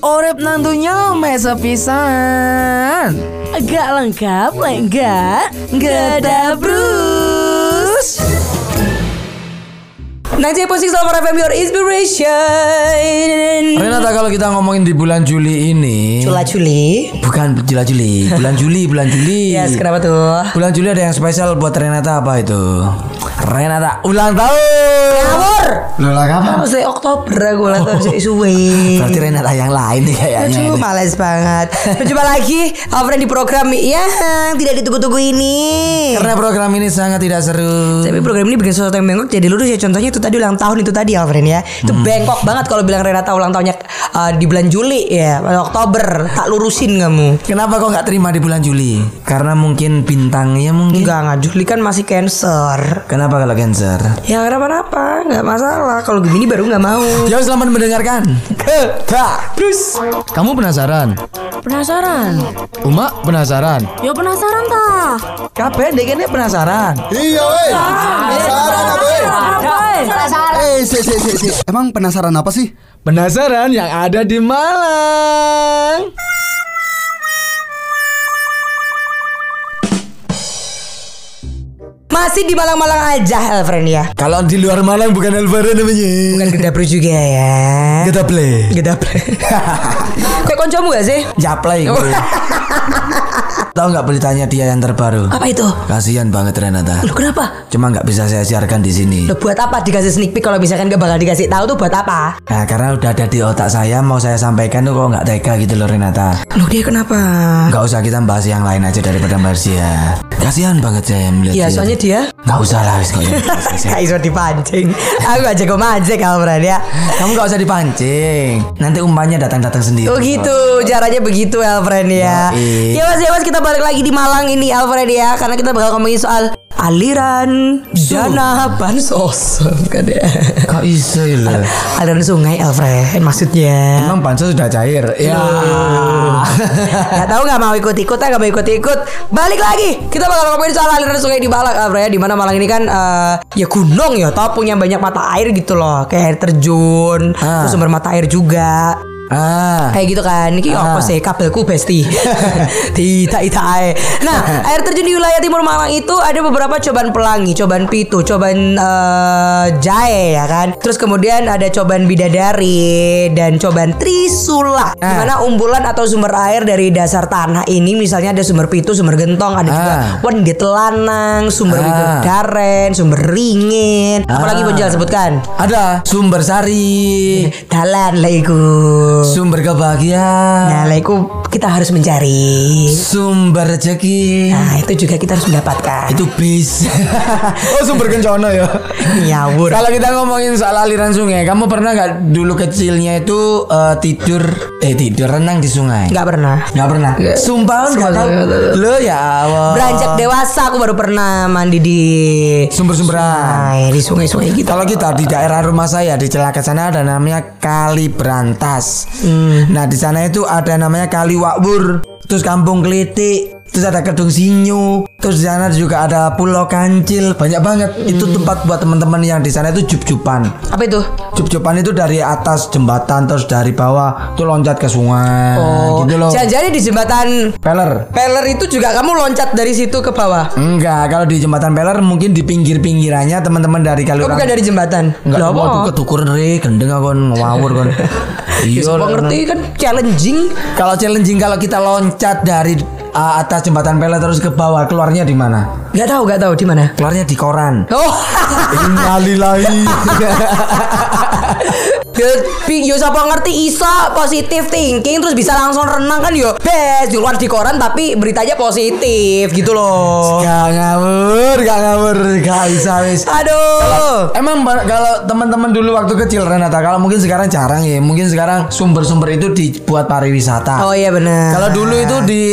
Orep nang dunya mesa pisan. Agak lengkap, enggak, enggak ada bro. Nanti 98.6 sama FM Your Inspiration. Renata kalau kita ngomongin di bulan Juli ini Cula Juli. Bukan Cula Juli Bulan Juli Bulan Juli. Yes kenapa tuh? Bulan Juli ada yang spesial buat Renata apa itu? Renata ulang tahun! Ngawur! Ulang kapan? Saya Oktober Gue ulang tahun sih suwe. Berarti Renata yang lain nih kayaknya Aduh males banget. Coba lagi apa di program yang tidak ditunggu-tunggu ini. Karena program ini sangat tidak seru. Tapi program ini bikin sesuatu yang bengkok jadi lurus ya. Contohnya itu ulang tahun itu tadi Alfred ya. Itu Hmm. bengkok banget kalau bilang Renata ulang tahunnya uh, di bulan Juli ya. Oktober tak lurusin kamu. Kenapa kok nggak terima di bulan Juli? Karena mungkin bintangnya mungkin. Enggak enggak Juli kan masih cancer. Kenapa kalau cancer? ya kenapa-napa. Nggak masalah. Kalau begini baru nggak mau. Ya selamat mendengarkan. Ke Kak Terus. Kamu penasaran? Penasaran? Uma penasaran? Ya penasaran tah? Kabeh dekene penasaran Iya weh. Penasaran apa? weh? Eh, si, si, si, si. Emang penasaran apa sih? Penasaran yang ada di Malang masih di Malang-Malang aja Alfred ya. Kalau di luar Malang bukan Alvaro namanya. Bukan Gedabru juga ya. Play Gedabru kayak koncomu gak sih? Japlay gue. Tahu nggak beritanya dia yang terbaru? apa itu? Kasihan banget Renata. Loh kenapa? Cuma nggak bisa saya siarkan di sini. Loh buat apa dikasih sneak peek kalau misalkan gak bakal dikasih tahu tuh buat apa? Nah karena udah ada di otak saya Mau saya sampaikan tuh kok nggak tega gitu loh Renata. Loh dia kenapa? Nggak usah kita bahas yang lain aja daripada bahas dia Kasihan banget saya melihat Iya soalnya dia Nggak usah lah wis, ya. Gak iso dipancing. Aku gak jago mancing Alfred ya? Kamu nggak usah dipancing. Nanti umpannya datang-datang sendiri. Oh gitu caranya begitu Alfred ya. Ya mas ya mas kita balik lagi di Malang ini Alfred ya. Karena kita bakal ngomongin soal aliran dana bansos kan ya? Kok iso ya aliran sungai Alfred maksudnya. Emang bansos sudah cair? Ya. Gak tahu nggak mau ikut-ikut nggak mau ikut-ikut. Balik lagi Kita bakal ngomongin soal aliran sungai di Malang Alfred ya Di mana Malang ini kan eh, Ya gunung ya Tau punya banyak mata air gitu loh Kayak air terjun Ah. Terus sumber mata air juga Ah Kayak gitu kan Ini Ah. apa sih kabelku besti Tidak tidak ae. Nah air terjun di wilayah timur Malang itu Ada beberapa cobaan pelangi Cobaan pitu Cobaan eh, jahe ya kan Terus kemudian ada cobaan bidadari Dan cobaan trisula Ah. Di mana umbulan atau sumber air dari dasar tanah ini Misalnya ada sumber pitu, sumber gentong Ada juga Ah. wendet lanang Sumber Ah. daren Sumber ringin Apalagi Ah. Bonjal sebutkan Ada sumber sari Dalan lah iku Sumber kebahagiaan Nah, lah iku kita harus mencari. Sumber rezeki Nah, itu juga kita harus mendapatkan. Itu bis Oh sumber kencana ya Nyawur. Kalau kita ngomongin soal aliran sungai Kamu pernah nggak dulu kecilnya itu eh, Tidur Eh tidur renang di sungai Nggak pernah. Nggak pernah Sumpah kan nggak tahu Lo ya Allah Beranjak dewasa aku baru pernah mandi di Sumber-sumberan di sungai-sungai gitu. Kalau kita di daerah rumah saya di Cilacap sana ada namanya Kali Berantas. Hmm. Nah di sana itu ada namanya Kali Wakwur, terus Kampung Klitik, terus ada Kedung Sinyu, terus di sana juga ada Pulau Kancil, banyak banget. Itu Hmm. tempat buat teman-teman yang di sana itu jup-jupan. Apa itu? Jup-jupan itu dari atas jembatan terus dari bawah tuh loncat ke sungai, Oh, gitu loh. Jangan-jangan di jembatan Peler. Peler itu juga kamu loncat dari situ ke bawah. Enggak, kalau di jembatan Peler mungkin di pinggir-pinggirannya teman-teman dari Kaliurang. bukan dari jembatan. Enggak, mau tuh ketukur re, gendeng aku ngawur kon. Ya, semua ngerti kan challenging. Kalau challenging kalau kita loncat dari uh, atas jembatan Peler terus ke bawah, keluarnya di mana? Gak tahu, gak tahu di mana. Keluarnya di koran. Oh. Innalillahi. Yo, siapa ngerti iso positif thinking terus bisa langsung renang kan yo bes di luar di koran tapi beritanya positif gitu loh. Gak ngawur, gak ngawur, gak bisa wis. Aduh. Emang kalau teman-teman dulu waktu kecil Renata, kalau mungkin sekarang jarang ya, mungkin sekarang sumber-sumber itu dibuat pariwisata. Oh iya benar. Kalau dulu itu di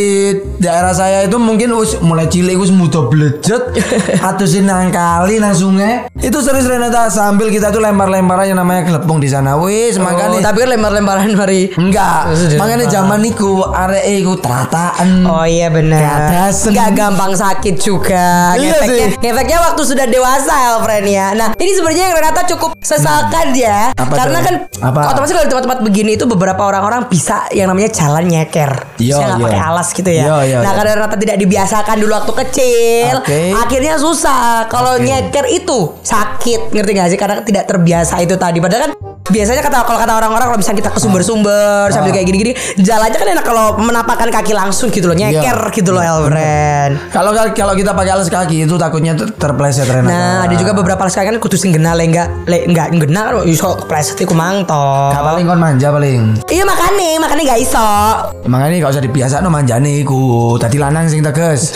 daerah saya itu mungkin us, mulai cilik us muda blejet atau nang kali nang sungai itu serius Renata sambil kita tuh lempar-lemparan yang namanya gelepung di sana Nah wis Oh, makanya tapi kan lempar-lemparan mari. enggak. Makanya zaman niku arek iku terataan. Oh iya benar. Keadasan. Nggak gampang sakit juga. Iya Ngefeknya, sih. ngefeknya waktu sudah dewasa Elfriend ya. Nah ini sebenarnya yang Renata cukup sesalkan ya. Apa Karena kan Apa? otomatis kalau di tempat-tempat begini itu beberapa orang-orang bisa yang namanya jalan nyeker. Iya, Saya nggak iya. pakai alas gitu ya. Iya, iya, nah iya. karena Renata tidak dibiasakan dulu waktu kecil, Oke. akhirnya susah. Kalau nyeker itu sakit, ngerti gak sih? Karena tidak terbiasa itu tadi. Padahal kan biasanya kata kalau kata orang-orang kalau misalnya kita ke sumber-sumber sambil kayak gini-gini jalannya kan enak kalau menapakkan kaki langsung gitu loh nyeker Iya. gitu loh Elfriend Kalau kalau kita pakai alas kaki itu takutnya ter- terpleset Renata. Nah, ada juga beberapa alas kaki kan kudu sing genah le enggak le enggak genah kan iso kepleset iku mang to. Paling kon manja paling. Iya makane, makane gak iso. Makanya gak usah dibiasa no manjane iku. Tadi lanang sing tegas.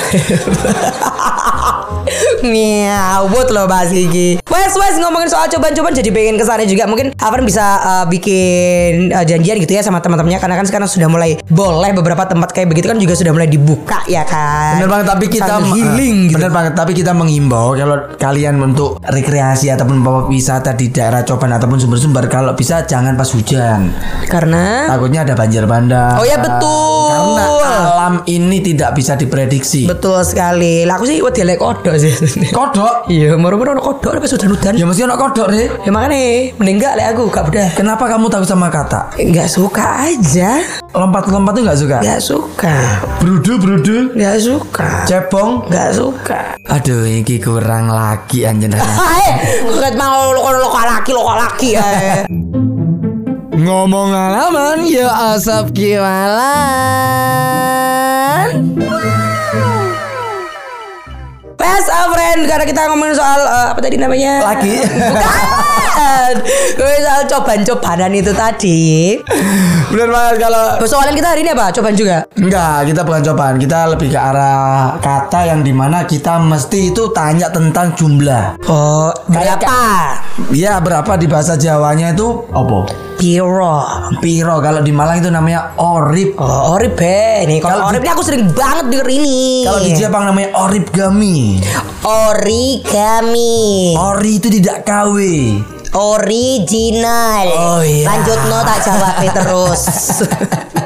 Miawut loh bahas iki. Wes wes ngomongin soal cobaan-cobaan jadi pengen ke sana juga. Mungkin Afan bisa uh, bikin uh, janjian gitu ya sama teman-temannya karena kan sekarang sudah mulai boleh beberapa tempat kayak begitu kan juga sudah mulai dibuka ya kan. Bener banget tapi kita Sambil eh, healing gitu. Bener banget tapi kita mengimbau kalau kalian untuk rekreasi ataupun wisata di daerah Coban ataupun sumber-sumber kalau bisa jangan pas hujan. Karena Takutnya ada banjir bandang. Oh ya, betul. Karena alam ini tidak bisa diprediksi. betul sekali. Lah aku sih wedi lek kodok sih. Kodok. Iya, moro-moro ono kodok tapi sudah udan. Ya mesti ada kodok deh. Ya makanya mending enggak lek aku gak udah. Kenapa kamu takut sama kata? Enggak suka aja. Lompat-lompat tuh nggak suka. Enggak suka. Brudu brudu. Enggak suka. Cebong. Enggak suka. Aduh, ini kurang lagi anjen. Eh, ket mau lo laki lo laki eh. Ngomong alaman ya asap kiwalan. Wes, ah, friend, karena kita ngomongin soal eh, apa tadi namanya? Laki. Bukan. Soal cobaan-cobaan itu tadi. Bener banget kalau Persoalan kita hari ini apa? Cobaan juga. Enggak, kita bukan cobaan, kita lebih ke arah kata yang di mana kita mesti itu tanya tentang jumlah. Oh, berapa? Ya berapa di bahasa Jawanya itu apa? Piro. Piro kalau di Malang itu namanya orip. Oh, orib be. Nih, kalau orib ini aku sering banget denger ini. Kalau di Jepang namanya origami. origami. Ori itu tidak KW. Original. Oh, iya. Lanjut no tak jawab terus.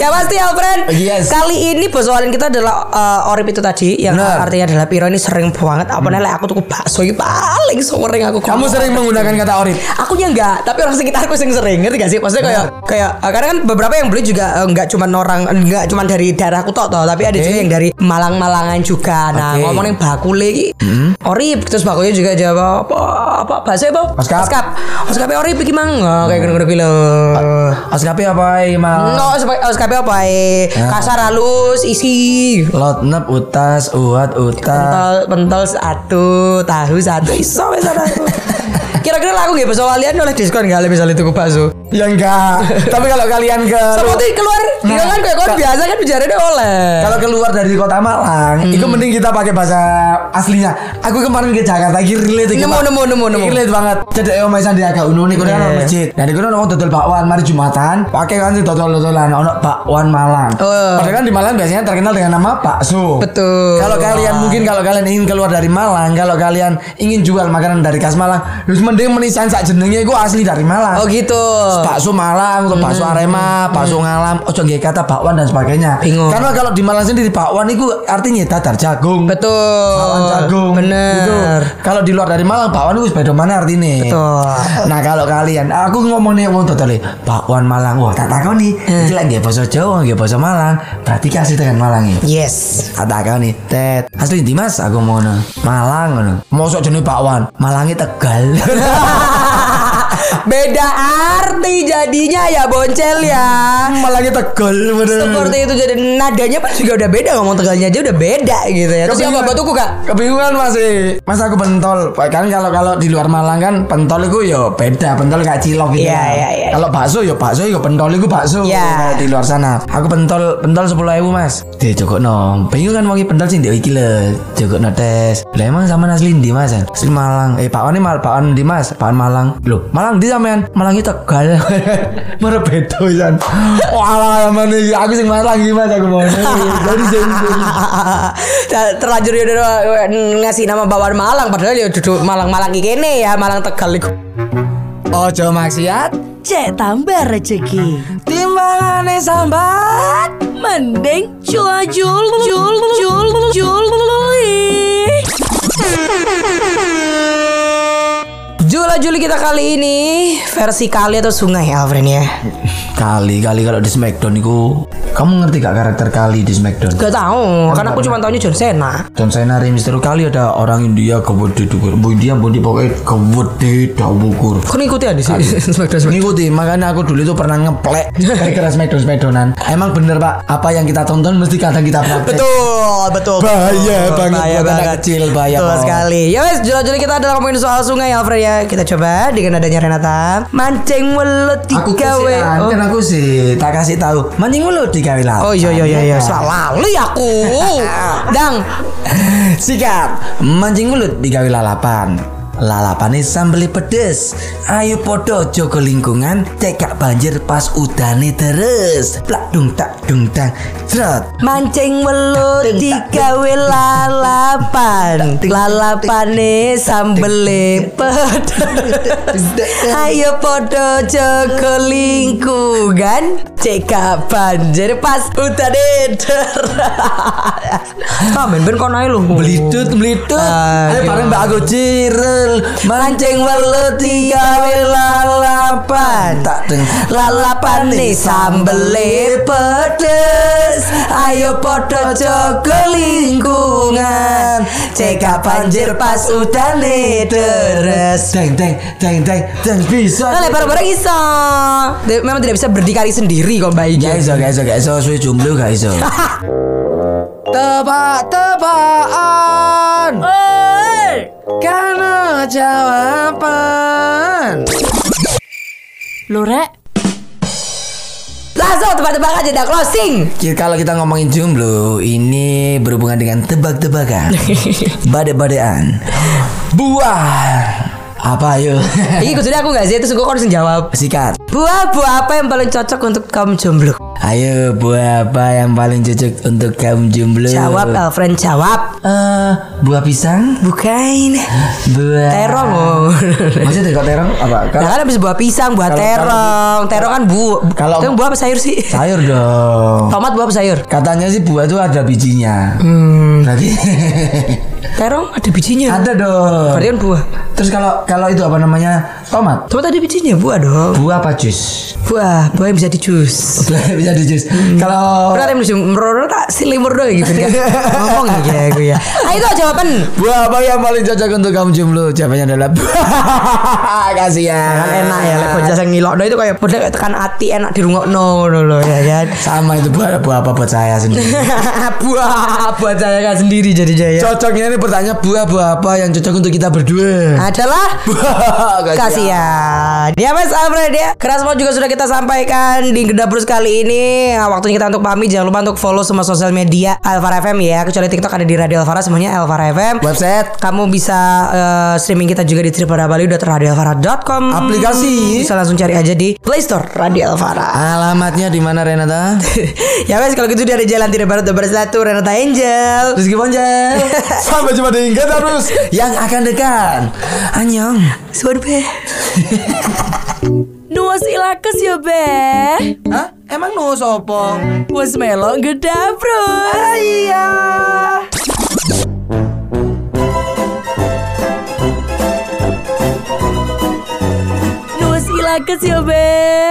ya pasti Alfred. Yes. Kali ini persoalan kita adalah uh, orip itu tadi yang Benar. Hmm. artinya adalah piro ini sering banget. Apa nih aku tuh bakso ini paling sering aku. Kamu sering menggunakan kata orip? Aku nya enggak, tapi orang sekitarku sing sering ngerti gak sih? Maksudnya kayak kayak uh, karena kan beberapa yang beli juga uh, enggak cuma orang enggak cuma dari daerahku tok toh, tapi ada Oke. juga yang dari Malang-Malangan juga. Nah, Oke. ngomongin bakule iki. Orip terus bakunya juga jawab apa apa bahasa apa? Oskap. Oskap. Oskap orip iki mang. Oh, kayak ngono kuwi lho. Askapi apa Imal? No, oskap apa eh kasar halus isi. Lotnep utas uat uta. Pentol pentol satu, tahu satu. Iso wis ana. Kira-kira lah aku nggak bakso walian oleh diskon nggak misalnya tuku bakso. Ya enggak. Tapi kalau kalian ke Seperti keluar, Nah, ya kan kayak kon biasa kan bicaranya oleh. Kalau keluar dari kota Malang, itu mending kita pakai bahasa aslinya. Aku kemarin ke Jakarta, iki relate iki, Nemu, Pak. nemu, nemu, nemu. Relate banget. Jadi Maisan di agak uno nih, kudu ono masjid. Nah, di kono ono dodol bakwan, mari Jumatan, pakai kan sih dodol-dodolan ono bakwan Malang. Oh. Padahal kan di Malang biasanya terkenal dengan nama bakso. Betul. Kalau kalian mungkin kalau kalian ingin keluar dari Malang, kalau kalian ingin jual makanan dari khas Malang, harus mending menisan sak jenenge iku asli dari Malang. Oh gitu. bakso Malang atau bakso Arema, bakso Ngalam, ojo nggih kata bakwan dan sebagainya. Bingung. Karena kalau di Malang sendiri bakwan itu artinya dadar jagung. Betul. Bakwan jagung. Bener. Gitu. Kalau di luar dari Malang bakwan itu beda mana artinya. Betul. Nah, kalau kalian aku ngomong nih wong dodol bakwan Malang. Wah, tak takoni. Hmm. Iki lek nggih basa Jawa, nggih basa Malang, berarti ki asli tekan Malang ya. Yes. Tak takoni, Tet. Asli di Mas aku mau Malang ngono. Mosok jenenge bakwan, Malangnya Tegal. Beda arti jadinya ya boncel ya. Malangnya Tegal bener. Seperti itu jadi nadanya pun juga udah beda ngomong tegalnya aja udah beda gitu ya. Terus apa batuku kak? Kebingungan masih. Mas aku pentol. Kan kalau kalau di luar Malang kan pentol itu ya beda. Pentol kayak cilok gitu. Iya, kan. iya, iya. Kalau bakso ya bakso ya pentol itu bakso. Kayak di luar sana. Aku pentol pentol sepuluh ribu mas. Dia cukup no. Bingung kan wangi pentol sih dia iki lho. Cukup no tes. Lah emang sama asli di mas? Asli Malang. Eh Pak ini mal Pak di mas. Pak Malang. Loh Malang di sampean. Malang itu Tegal. Beda kan? Wah mana aku sing Malang gimana aku mau. Jadi jadi. Terlanjur ya udah ngasih nama bawaan Malang padahal ya duduk Malang-Malang iki kene ya Malang Tegal iku. Ojo maksiat Cek tambah rezeki Timbangane sambat Mending cula jul Jul Jul Jul Jula Juli kita kali ini versi kali atau sungai Alfred ya? Kali kali kalau di Smackdown itu Kamu ngerti gak karakter kali di Smackdown? Gak tahu, karena aku cuma tahunya John Cena. John Cena Rey Mysterio kali ada orang India gede dukur Bu India Bu India pokoknya gede dah bukur Kau ngikuti ada sih Smackdown Smackdown. Ngikuti makanya aku dulu tuh pernah ngeplek Gara-gara Smackdown Smackdownan Emang bener pak Apa yang kita tonton mesti kadang kita praktek Betul, betul. Bahaya betul. banget buat anak kecil, bahaya Betul banget. sekali. Ya wes, jula-juli kita adalah ngomongin soal sungai Alfred ya. Kita coba dengan adanya Renata. Mancing welut Aku digawe. kasih kan, Oh. aku sih tak kasih tahu. Mancing mulu di gawe lapan. Oh iya iya iya iya. Salah lali aku. Dang. Sikat. Mancing mulut di gawe lalapan. Lalapane sambeli pedes. Ayo podo jogo lingkungan, cekak banjir pas udane terus. Plak dung tak dung tang. Trot. Mancing welut digawe lalapan. Lalapane sambele pedes. Ayo podo jaga lingkungan. Cekak banjir pas udane deras. Kamen ben kono ae lho. Belitut, belitut. Ah, Ayo bareng Mbak aku Mancing welut digawe lalapan. Tak deng. Lalapan nih sambele pedes. Ayo podo jaga lingkungan. Cekak banjir pas udane deres. Deng deng deng deng deng bisa. Nah, bareng-bareng iso. Dia Memang tidak bisa berdikari sendiri kok Mbak Ija Gak iso, gak iso, gak iso, suwe jomblo gak iso. Tebak-tebakan jawaban Lo rek? Langsung tebak-tebak aja dah closing. Ki- Kalau kita ngomongin jomblo Ini berhubungan dengan tebak-tebakan. Bade-badean Buah Apa ayo Ini kudunya aku gak sih Terus gue harus jawab Sikat Buah-buah apa yang paling cocok untuk kaum jomblo? Ayo buah apa yang paling cocok untuk kaum jomblo Jawab Alfred jawab Eh, Buah pisang Bukan Buah Terong oh. Maksudnya kok terong apa? Nah Kalau kan habis buah pisang, buah Kalau- terong Terong kan bu Kalau- Itu buah apa sayur sih? sayur dong Tomat buah apa sayur? Katanya sih buah itu ada bijinya. Hmm. Berarti Terong ada bijinya ada dong. Berarti kan buah Terus kalau kalau itu apa namanya? Tomat. Tomat ada bijinya, buah dong Buah apa jus? Buah, buah yang bisa di jus Bisa di jus. Kalau Berat yang bisa merorot tak silimur doang gitu kan Ngomong ya gue ya Ayo itu jawaban buah apa yang paling cocok untuk kaum jomblo? Jawabannya adalah buah. Kasihan. Kan enak ya, bocah sing ngilok no itu kayak padha kayak tekan hati enak dirungokno no lho ya kan. Sama itu buah buah apa buat saya sendiri. buah buat saya kan sendiri jadi jaya. Cocoknya ini pertanyaan buah buah apa yang cocok untuk kita berdua? Adalah Buah. Kasihan. Ya Mas Alfred ya. Keras mau juga sudah kita sampaikan di Gedabrus kali ini. Nah, waktunya kita untuk pamit. Jangan lupa untuk follow semua sosial media Alvara FM ya. Kecuali TikTok ada di Radio Alvara semuanya Alvara FM. Website Kamu bisa eh, streaming kita juga di www.radioalvara.com. Aplikasi. Bisa langsung cari aja di Play Store Radio Alvara. Alamatnya di mana Renata? ya wes kalau gitu dari Jalan Tidak Barat Barat Satu Renata Angel. Rizky Bonjel Sampai jumpa di terus Yang akan dekat Anyong Suara be. Nuas ilakes ya be Hah? Emang no sopo? Was melo gedabrus Iya Nuas ilakes ya be